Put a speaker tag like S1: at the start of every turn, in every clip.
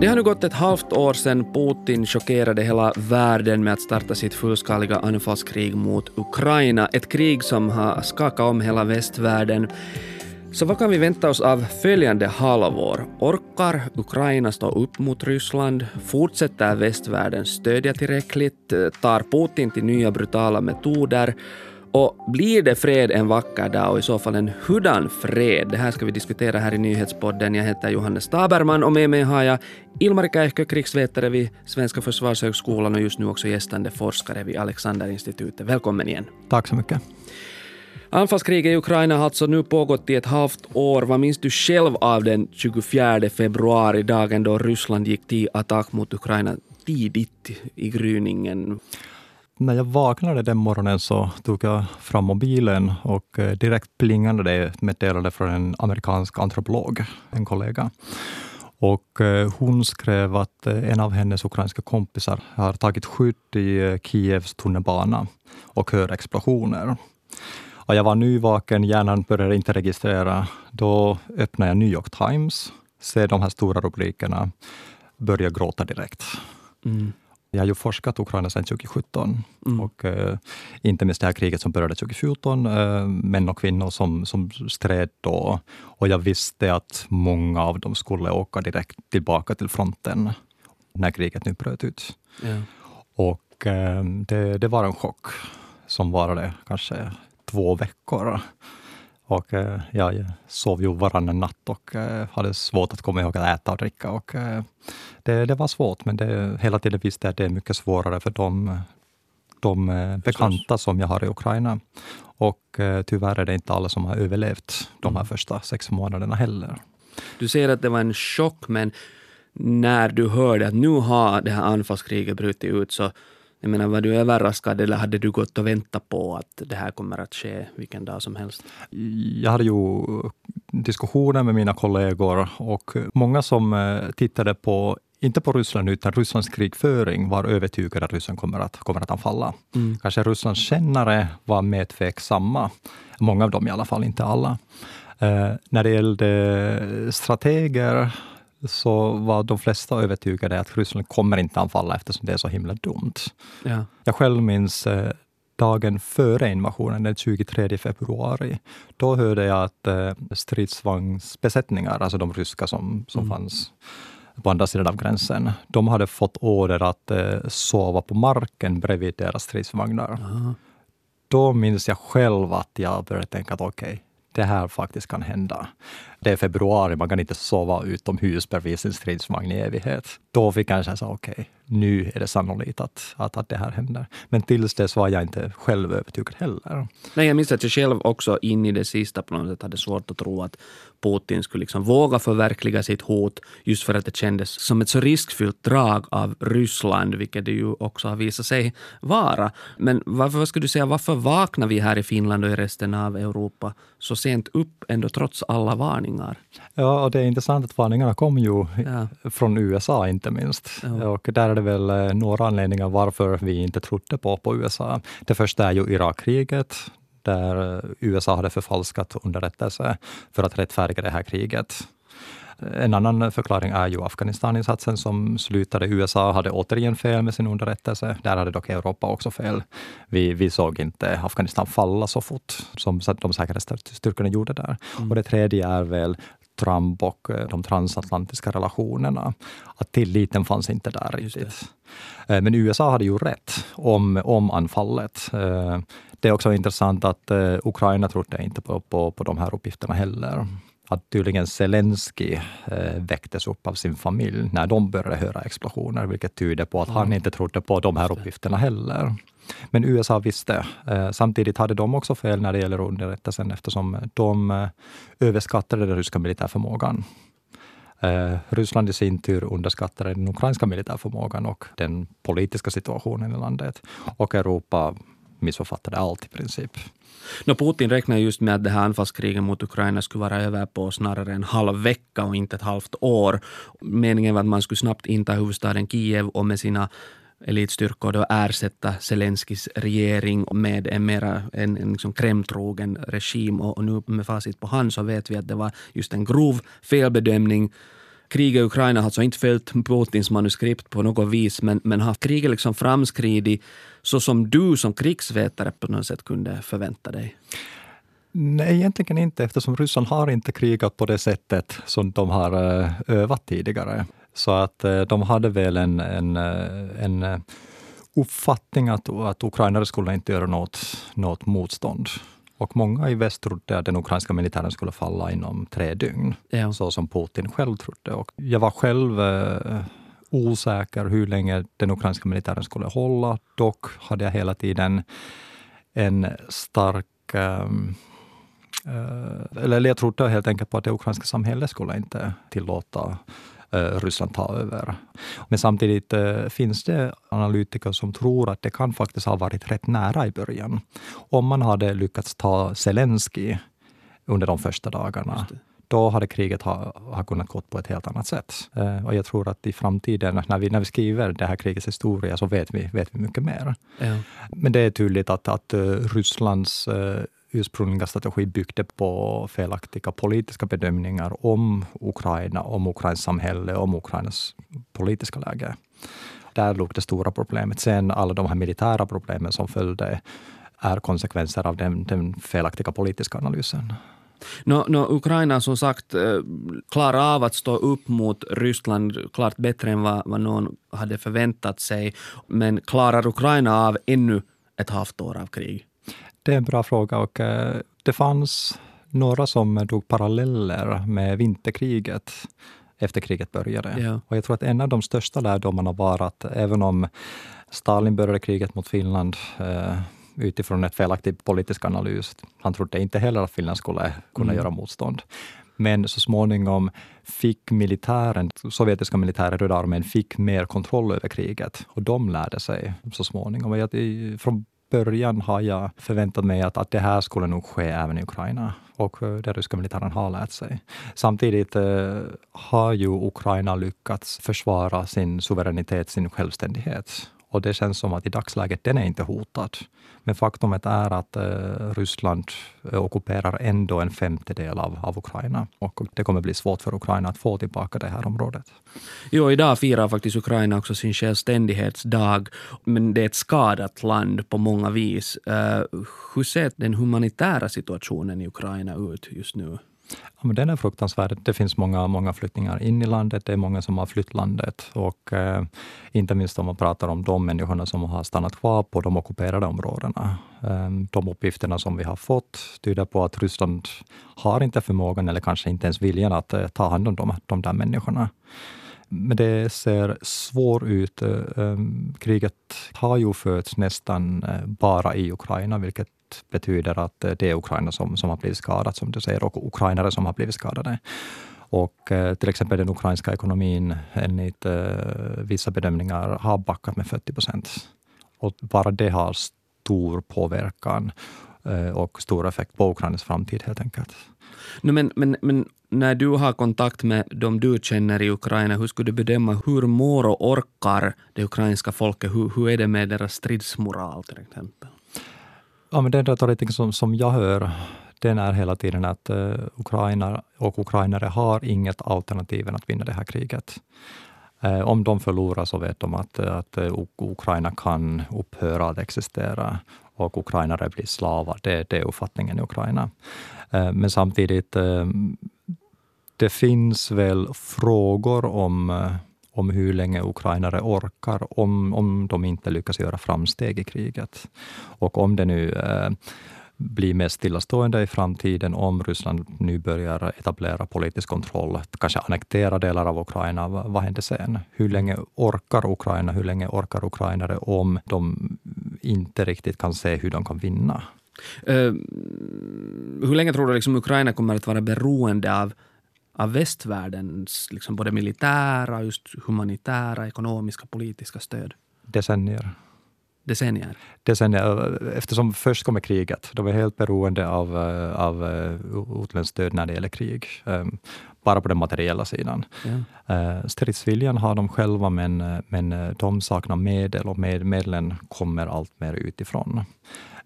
S1: Det har nu gått ett halvt år sedan Putin chockerade hela världen med att starta sitt fullskaliga anfallskrig mot Ukraina. Ett krig som har skakat om hela västvärlden. Så vad kan vi vänta oss av följande halvår? Orkar Ukraina stå upp mot Ryssland? Fortsätter västvärlden stödja tillräckligt? Tar Putin till nya brutala metoder? Och blir det fred en vacker dag och i så fall en hurdan fred? Det här ska vi diskutera här i nyhetspodden. Jag heter Johannes Taberman och med mig har jag Ilmari Käihkö, krigsvetare vid Svenska försvarshögskolan och just nu också gästande forskare vid Alexanderinstitutet. Välkommen igen.
S2: Tack så mycket.
S1: Anfallskriget i Ukraina har alltså nu pågått i ett halvt år. Vad minns du själv av den 24 februari, dagen då Ryssland gick till attack mot Ukraina tidigt i gryningen?
S2: När jag vaknade den morgonen så tog jag fram mobilen och eh, direkt plingade det ett meddelande från en amerikansk antropolog, en kollega. Och eh, hon skrev att eh, en av hennes ukrainska kompisar har tagit skydd i Kievs tunnelbana och hör explosioner. Och jag var nyvaken, hjärnan började inte registrera. Då öppnade jag New York Times, ser de här stora rubrikerna, börjar gråta direkt. Mm. Jag har ju forskat Ukraina sedan 2017 mm. och eh, inte minst det här kriget som började 2014, eh, män och kvinnor som, som stred då. Och jag visste att många av dem skulle åka direkt tillbaka till fronten när kriget nu bröt ut. Ja. Och eh, det, det var en chock som varade kanske två veckor. Och eh, jag sov ju varannan natt och eh, hade svårt att komma ihåg att äta och dricka. Och, eh, det, det var svårt, men det, hela tiden visste jag att det är mycket svårare för de, de bekanta som jag har i Ukraina. Och tyvärr är det inte alla som har överlevt de här mm. första sex månaderna heller.
S1: Du säger att det var en chock, men när du hörde att nu har det här anfallskriget brutit ut, så jag menar, var du överraskad eller hade du gått och väntat på att det här kommer att ske vilken dag som helst?
S2: Jag hade ju diskussioner med mina kollegor och många som eh, tittade på inte på Ryssland utan Rysslands krigföring var övertygade att Ryssland kommer att, kommer att anfalla. Mm. Kanske Rysslands kännare var mer tveksamma. Många av dem i alla fall, inte alla. Eh, när det gällde strateger så var de flesta övertygade att Ryssland kommer inte anfalla eftersom det är så himla dumt. Ja. Jag själv minns eh, dagen före invasionen, den 23 februari. Då hörde jag att eh, stridsvagnsbesättningar, alltså de ryska som, som mm. fanns på andra sidan av gränsen, de hade fått order att eh, sova på marken bredvid deras stridsvagnar. Aha. Då minns jag själv att jag började tänka att okej, okay, det här faktiskt kan hända. Det är februari, man kan inte sova utomhus bredvid sin stridsvagn i evighet. Då fick jag känslan, okej, okay, nu är det sannolikt att, att, att det här händer. Men tills dess var jag inte själv övertygad heller.
S1: Nej, jag minns att jag själv också in i det sista på något sätt hade svårt att tro att Putin skulle liksom våga förverkliga sitt hot just för att det kändes som ett så riskfyllt drag av Ryssland, vilket det ju också har visat sig vara. Men varför, vad skulle du säga, varför vaknar vi här i Finland och i resten av Europa så sent upp ändå trots alla varningar?
S2: Ja, och det är intressant att varningarna kom ju ja. från USA inte minst. Ja. Och där är det väl eh, några anledningar varför vi inte trodde på, på USA. Det första är ju Irakkriget, där eh, USA hade förfalskat underrättelse för att rättfärdiga det här kriget. En annan förklaring är ju Afghanistaninsatsen som slutade. USA hade återigen fel med sin underrättelse. Där hade dock Europa också fel. Vi, vi såg inte Afghanistan falla så fort som de säkerhetsstyrkorna gjorde där. Mm. Och det tredje är väl Trump och eh, de transatlantiska relationerna. Att tilliten fanns inte där riktigt. Eh, men USA hade ju rätt om, om anfallet. Det är också intressant att Ukraina trodde inte på, på, på de här uppgifterna heller att tydligen Zelensky eh, väcktes upp av sin familj när de började höra explosioner, vilket tyder på att mm. han inte trodde på de här uppgifterna heller. Men USA visste. Eh, samtidigt hade de också fel när det gäller underrättelsen eftersom de eh, överskattade den ryska militärförmågan. Eh, Ryssland i sin tur underskattade den ukrainska militärförmågan och den politiska situationen i landet. Och Europa missuppfattade allt i princip.
S1: No, Putin räknar just med att det här anfallskriget mot Ukraina skulle vara över på snarare en halv vecka och inte ett halvt år. Meningen var att man skulle snabbt inta huvudstaden Kiev och med sina elitstyrkor då ersätta Zelenskis regering med en mera en, en liksom kremtrogen regim. Och, och nu med facit på hand så vet vi att det var just en grov felbedömning kriget i Ukraina har alltså inte följt Putins manuskript på något vis, men, men har kriget liksom framskridit så som du som krigsvetare på något sätt kunde förvänta dig?
S2: Nej, egentligen inte eftersom Ryssland har inte krigat på det sättet som de har eh, övat tidigare. Så att eh, de hade väl en, en, eh, en uppfattning att, att ukrainare skulle inte göra något, något motstånd. Och många i väst trodde att den ukrainska militären skulle falla inom tre dygn, ja. så som Putin själv trodde. Och jag var själv osäker hur länge den ukrainska militären skulle hålla. Dock hade jag hela tiden en stark um, uh, eller jag trodde helt enkelt på att det ukrainska samhället skulle inte tillåta uh, Ryssland ta över. Men samtidigt uh, finns det analytiker som tror att det kan faktiskt ha varit rätt nära i början. Om man hade lyckats ta Zelensky under de första dagarna då hade kriget ha, ha kunnat gå på ett helt annat sätt. Eh, och jag tror att i framtiden, när vi, när vi skriver det här krigets historia, så vet vi, vet vi mycket mer. Ja. Men det är tydligt att, att uh, Rysslands uh, ursprungliga strategi byggde på felaktiga politiska bedömningar om Ukraina, om Ukrains samhälle, om Ukrainas politiska läge. Där låg det stora problemet. Sen alla de här militära problemen som följde är konsekvenser av den, den felaktiga politiska analysen.
S1: No, no, Ukraina som sagt eh, klarar av att stå upp mot Ryssland klart bättre än vad, vad någon hade förväntat sig. Men klarar Ukraina av ännu ett halvt år av krig?
S2: Det är en bra fråga och eh, det fanns några som drog paralleller med vinterkriget efter kriget började. Ja. Och jag tror att en av de största lärdomarna var att även om Stalin började kriget mot Finland eh, utifrån ett felaktig politisk analys. Han trodde inte heller att Finland skulle kunna mm. göra motstånd. Men så småningom fick militären, sovjetiska militären, Röda armén, fick mer kontroll över kriget och de lärde sig så småningom. Jag, från början har jag förväntat mig att, att det här skulle nog ske även i Ukraina och eh, den ryska militären har lärt sig. Samtidigt eh, har ju Ukraina lyckats försvara sin suveränitet, sin självständighet. Och det känns som att i dagsläget den är inte hotad. Men faktumet är att eh, Ryssland eh, ockuperar ändå en femtedel av, av Ukraina och det kommer bli svårt för Ukraina att få tillbaka det här området.
S1: Jo, idag firar faktiskt Ukraina också sin självständighetsdag, men det är ett skadat land på många vis. Uh, hur ser den humanitära situationen i Ukraina ut just nu?
S2: Ja, men den är fruktansvärd. Det finns många, många flyttningar in i landet. Det är många som har flytt landet. Och, eh, inte minst om man pratar om de människorna som har stannat kvar på de ockuperade områdena. Eh, de uppgifterna som vi har fått tyder på att Ryssland har inte förmågan, eller kanske inte ens viljan, att eh, ta hand om de, de där människorna. Men det ser svårt ut. Eh, kriget har ju förts nästan eh, bara i Ukraina, vilket betyder att eh, det är Ukraina som, som har blivit skadat, som du säger, och ukrainare som har blivit skadade. Och eh, till exempel den ukrainska ekonomin, enligt eh, vissa bedömningar, har backat med 40 procent. Och bara det har stor påverkan eh, och stor effekt på Ukrainas framtid helt enkelt.
S1: No, men, men, men när du har kontakt med de du känner i Ukraina, hur skulle du bedöma hur mår och orkar det ukrainska folket? Hur, hur är det med deras stridsmoral till exempel?
S2: Ja, men den retoriken som, som jag hör, den är hela tiden att uh, Ukraina och ukrainare har inget alternativ än att vinna det här kriget. Uh, om de förlorar så vet de att, eh, att uh, Ukraina kan upphöra att existera och ukrainare blir slavar. Det, det är uppfattningen i Ukraina. men samtidigt, det finns väl frågor om om hur länge ukrainare orkar om, om de inte lyckas göra framsteg i kriget. Och om det nu eh, blir mer stillastående i framtiden om Ryssland nu börjar etablera politisk kontroll, kanske annektera delar av Ukraina. Vad, vad händer sen? Hur länge orkar Ukraina? Hur länge orkar ukrainare om de inte riktigt kan se hur de kan vinna? Uh,
S1: hur länge tror du liksom Ukraina kommer att vara beroende av av västvärldens liksom både militära, just humanitära, ekonomiska, politiska stöd?
S2: Decennier.
S1: Decennier?
S2: Decennier. Eftersom först kommer kriget. De är helt beroende av, av utländskt stöd när det gäller krig. Ehm, bara på den materiella sidan. Ja. Eh, stridsviljan har de själva, men, men de saknar medel och med, medlen kommer allt mer utifrån.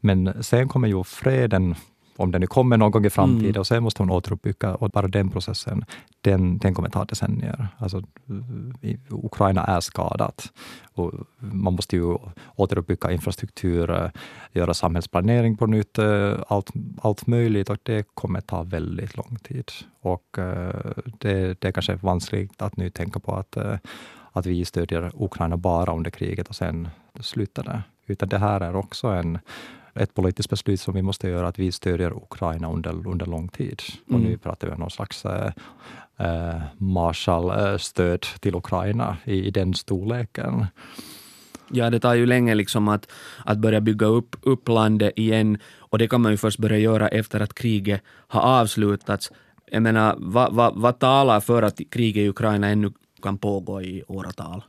S2: Men sen kommer ju freden om den nu kommer någon gång i framtiden, mm. och sen måste hon återuppbygga. Och bara den processen, den, den kommer ta decennier. Alltså, Ukraina är skadat. Och man måste ju återuppbygga infrastruktur, göra samhällsplanering på nytt, allt, allt möjligt och det kommer ta väldigt lång tid. Och eh, det, det är kanske vanskligt att nu tänka på att, eh, att vi stödjer Ukraina bara under kriget och sen slutar det. Utan det här är också en ett politiskt beslut som vi måste göra, att vi stödjer Ukraina under, under lång tid. Mm. Och nu pratar vi om någon slags eh, eh Marshallstöd till Ukraina i, i den storleken.
S1: Ja, det tar ju länge liksom att, att börja bygga upp, upp landet igen och det kan man ju först börja göra efter att kriget har avslutats. Jag menar, vad, vad, vad talar för att kriget i Ukraina ännu kan pågå i åratal?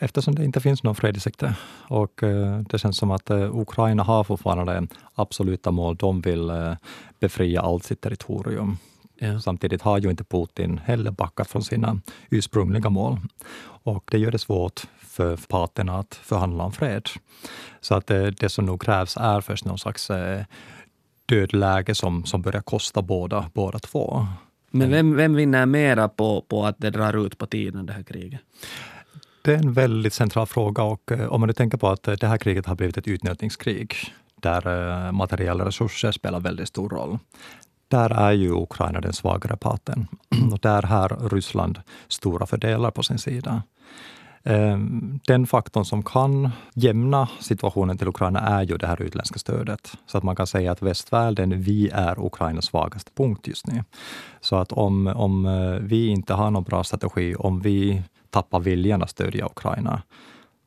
S2: Eftersom det inte finns någon fred i sikte och eh, det känns som att eh, Ukraina har fortfarande absoluta mål. De vill eh, befria allt sitt territorium. Ja. Samtidigt har ju inte Putin heller backat från sina ursprungliga mål. Och det gör det svårt för parterna att förhandla om fred. Så att det som nog krävs är först någon slags dödläge som, som börjar kosta båda, båda två.
S1: Men vem, vem vinner mera på, på att det drar ut på tiden, det här kriget?
S2: Det är en väldigt central fråga och eh, om man nu tänker på att eh, det här kriget har blivit ett utnötningskrig där eh, materiella resurser spelar väldigt stor roll. Där är ju Ukraina den svagare parten och där har Ryssland stora fördelar på sin sida. Den faktorn som kan jämna situationen till Ukraina är ju det här utländska stödet. Så att man kan säga att västvärlden, vi är Ukrainas svagaste punkt just nu. Så att om, om vi inte har någon bra strategi, om vi tappar viljan att stödja Ukraina,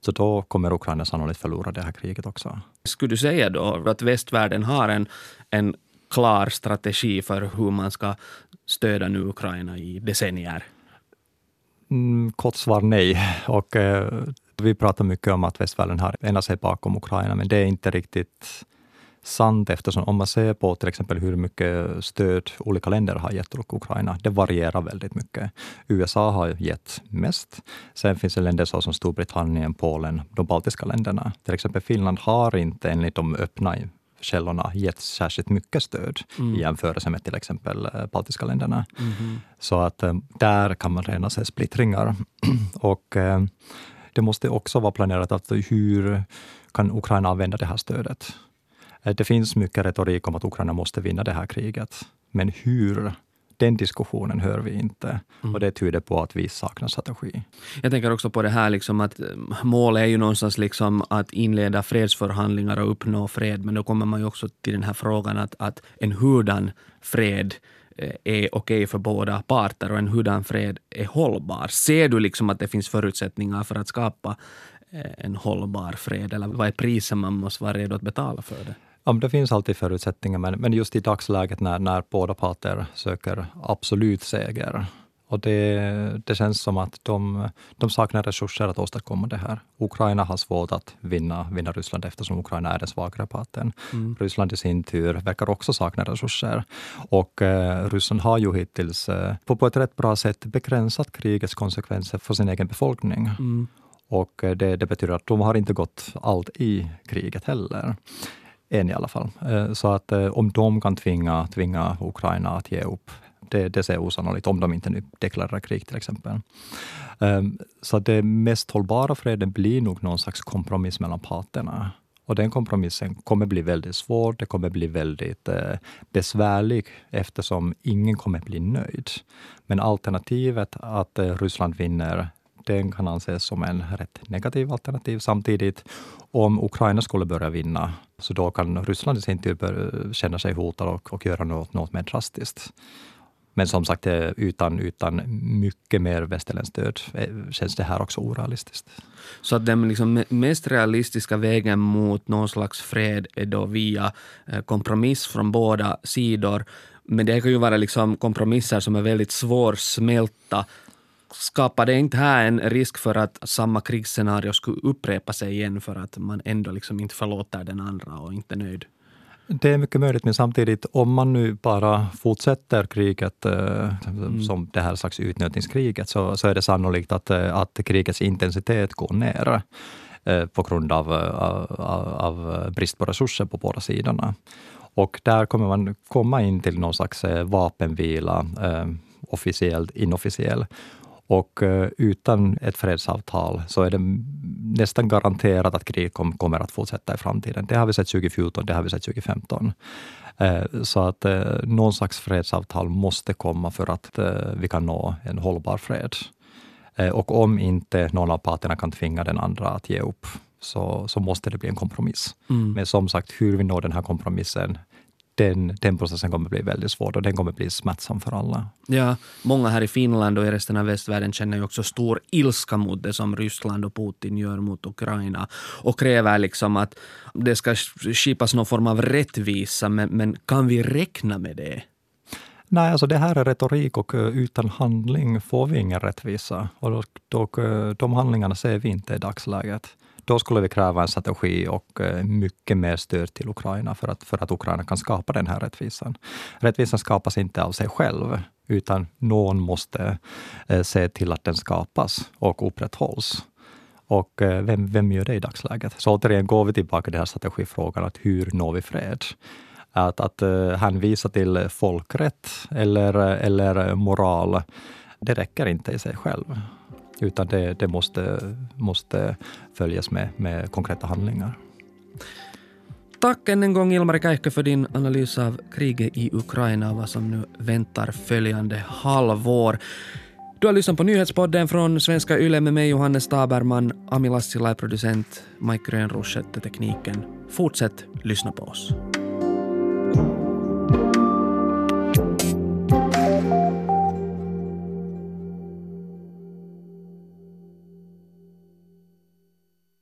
S2: så då kommer Ukraina sannolikt förlora det här kriget också.
S1: Skulle du säga då att västvärlden har en, en klar strategi för hur man ska stödja nu Ukraina i decennier?
S2: Mm, kort svar nej. Och, eh, vi pratar mycket om att västvärlden har enat sig bakom Ukraina, men det är inte riktigt sant eftersom om man ser på till exempel hur mycket stöd olika länder har gett Ukraina, det varierar väldigt mycket. USA har gett mest. Sen finns det länder som Storbritannien, Polen, de baltiska länderna. Till exempel Finland har inte enligt de öppna källorna gett särskilt mycket stöd mm. i jämförelse med till exempel eh, baltiska länderna. Mm. Så att eh, där kan man redan se splittringar. och eh, det måste också vara planerat att hur kan Ukraina använda det här stödet? Eh, det finns mycket retorik om att Ukraina måste vinna det här kriget. Men hur? Den diskussionen hör vi inte mm. och det tyder på att vi saknar strategi.
S1: Jag tänker också på det här liksom att eh, målet är ju någonstans liksom att inleda fredsförhandlingar och uppnå fred, men då kommer man ju också till den här frågan att, att en hurdan fred eh, är okej okay för båda parter och en hurdan fred är hållbar. Ser du liksom att det finns förutsättningar för att skapa en hållbar fred, eller vad är priset man måste vara redo att betala för det?
S2: Ja, det finns alltid förutsättningar, men, men just i dagsläget när, när båda parter söker absolut seger, och det, det känns som att de, de saknar resurser att åstadkomma det här. Ukraina har svårt att vinna, vinna Ryssland eftersom Ukraina är den svagare parten. Mm. Ryssland i sin tur verkar också sakna resurser. Och eh, Ryssland har ju hittills eh, på, på ett rätt bra sätt begränsat krigets konsekvenser för sin egen befolkning. Mm. Och eh, det, det betyder att de har inte gått allt i kriget heller en i alla fall. Eh, så att eh, om de kan tvinga, tvinga Ukraina att ge upp, det, det ser osannolikt om de inte nu deklarerar krig till exempel. Ehm, så det mest hållbara freden blir nog någon slags kompromiss mellan parterna. Och den kompromissen kommer bli väldigt svår, det kommer bli väldigt eh, besvärlig eftersom ingen kommer bli nöjd. Men alternativet att eh, Ryssland vinner den kan anses som en rätt negativ alternativ. Samtidigt, om Ukraina skulle börja vinna, så då kan Ryssland i sin tur eh, känna sig hotad och, och göra något, något mer drastiskt. Men som sagt, eh, utan, utan mycket mer västerländskt stöd eh, känns det här också orealistiskt.
S1: Så att den liksom mest realistiska vägen mot någon slags fred är då via kompromiss från båda sidor. Men det kan ju vara liksom kompromisser som är väldigt svårsmälta skapar det inte här en risk för att samma krigsscenario skulle upprepa sig igen för att man ändå liksom inte förlåter den andra och inte är nöjd?
S2: Det är mycket möjligt, men samtidigt om man nu bara fortsätter kriget eh, mm. som det här slags utnötningskriget så, så är det sannolikt att, eh, att krigets intensitet går ner eh, på grund av, av, av, brist på resurser på båda sidorna. Och där kommer man komma in till någon slags vapenvila, officiell, inofficiell. Och utan ett fredsavtal så är det nästan garanterat att krig kommer att fortsätta i framtiden. Det har vi sett 2014, det har vi sett 2015. Eh, så att eh, någon slags fredsavtal måste komma för att eh, vi kan nå en hållbar fred. Och om inte någon av parterna kan tvinga den andra att ge upp, så, så måste det bli en kompromiss. Mm. Men som sagt, hur vi når den här kompromissen, den, den processen kommer bli väldigt svår och den kommer bli smärtsam för alla.
S1: Ja, många här i Finland och i resten av västvärlden känner ju också stor ilska mot det som Ryssland och Putin gör mot Ukraina och kräver liksom att det ska skipas någon form av rättvisa, men, men kan vi räkna med det?
S2: Nej, alltså det här är retorik och eh, utan handling får vi ingen rättvisa. Och då, då, eh, de handlingarna ser vi inte i dagsläget. Då skulle vi kräva en strategi och eh, mycket mer stöd till Ukraina för att, för att Ukraina kan skapa den här rättvisan. Rättvisan skapas inte av sig själv, utan någon måste se till att den skapas och upprätthålls. Och vem, vem gör det i dagsläget? Så återigen går vi tillbaka till den här strategifrågan, att hur når vi fred? Att, att eh, hänvisa till folkrätt eller, eller moral, det räcker inte i sig själv utan det, det måste, måste följas med, med konkreta handlingar.
S1: Tack än en gång Ilmari Käihkö för din analys av kriget i Ukraina och vad som nu väntar följande halvår. Du har lyssnat på nyhetspodden från Svenska Yle med mig Johannes Taberman, Ami Lassila är producent, Mike Grönroth skötte tekniken. Fortsätt lyssna på oss.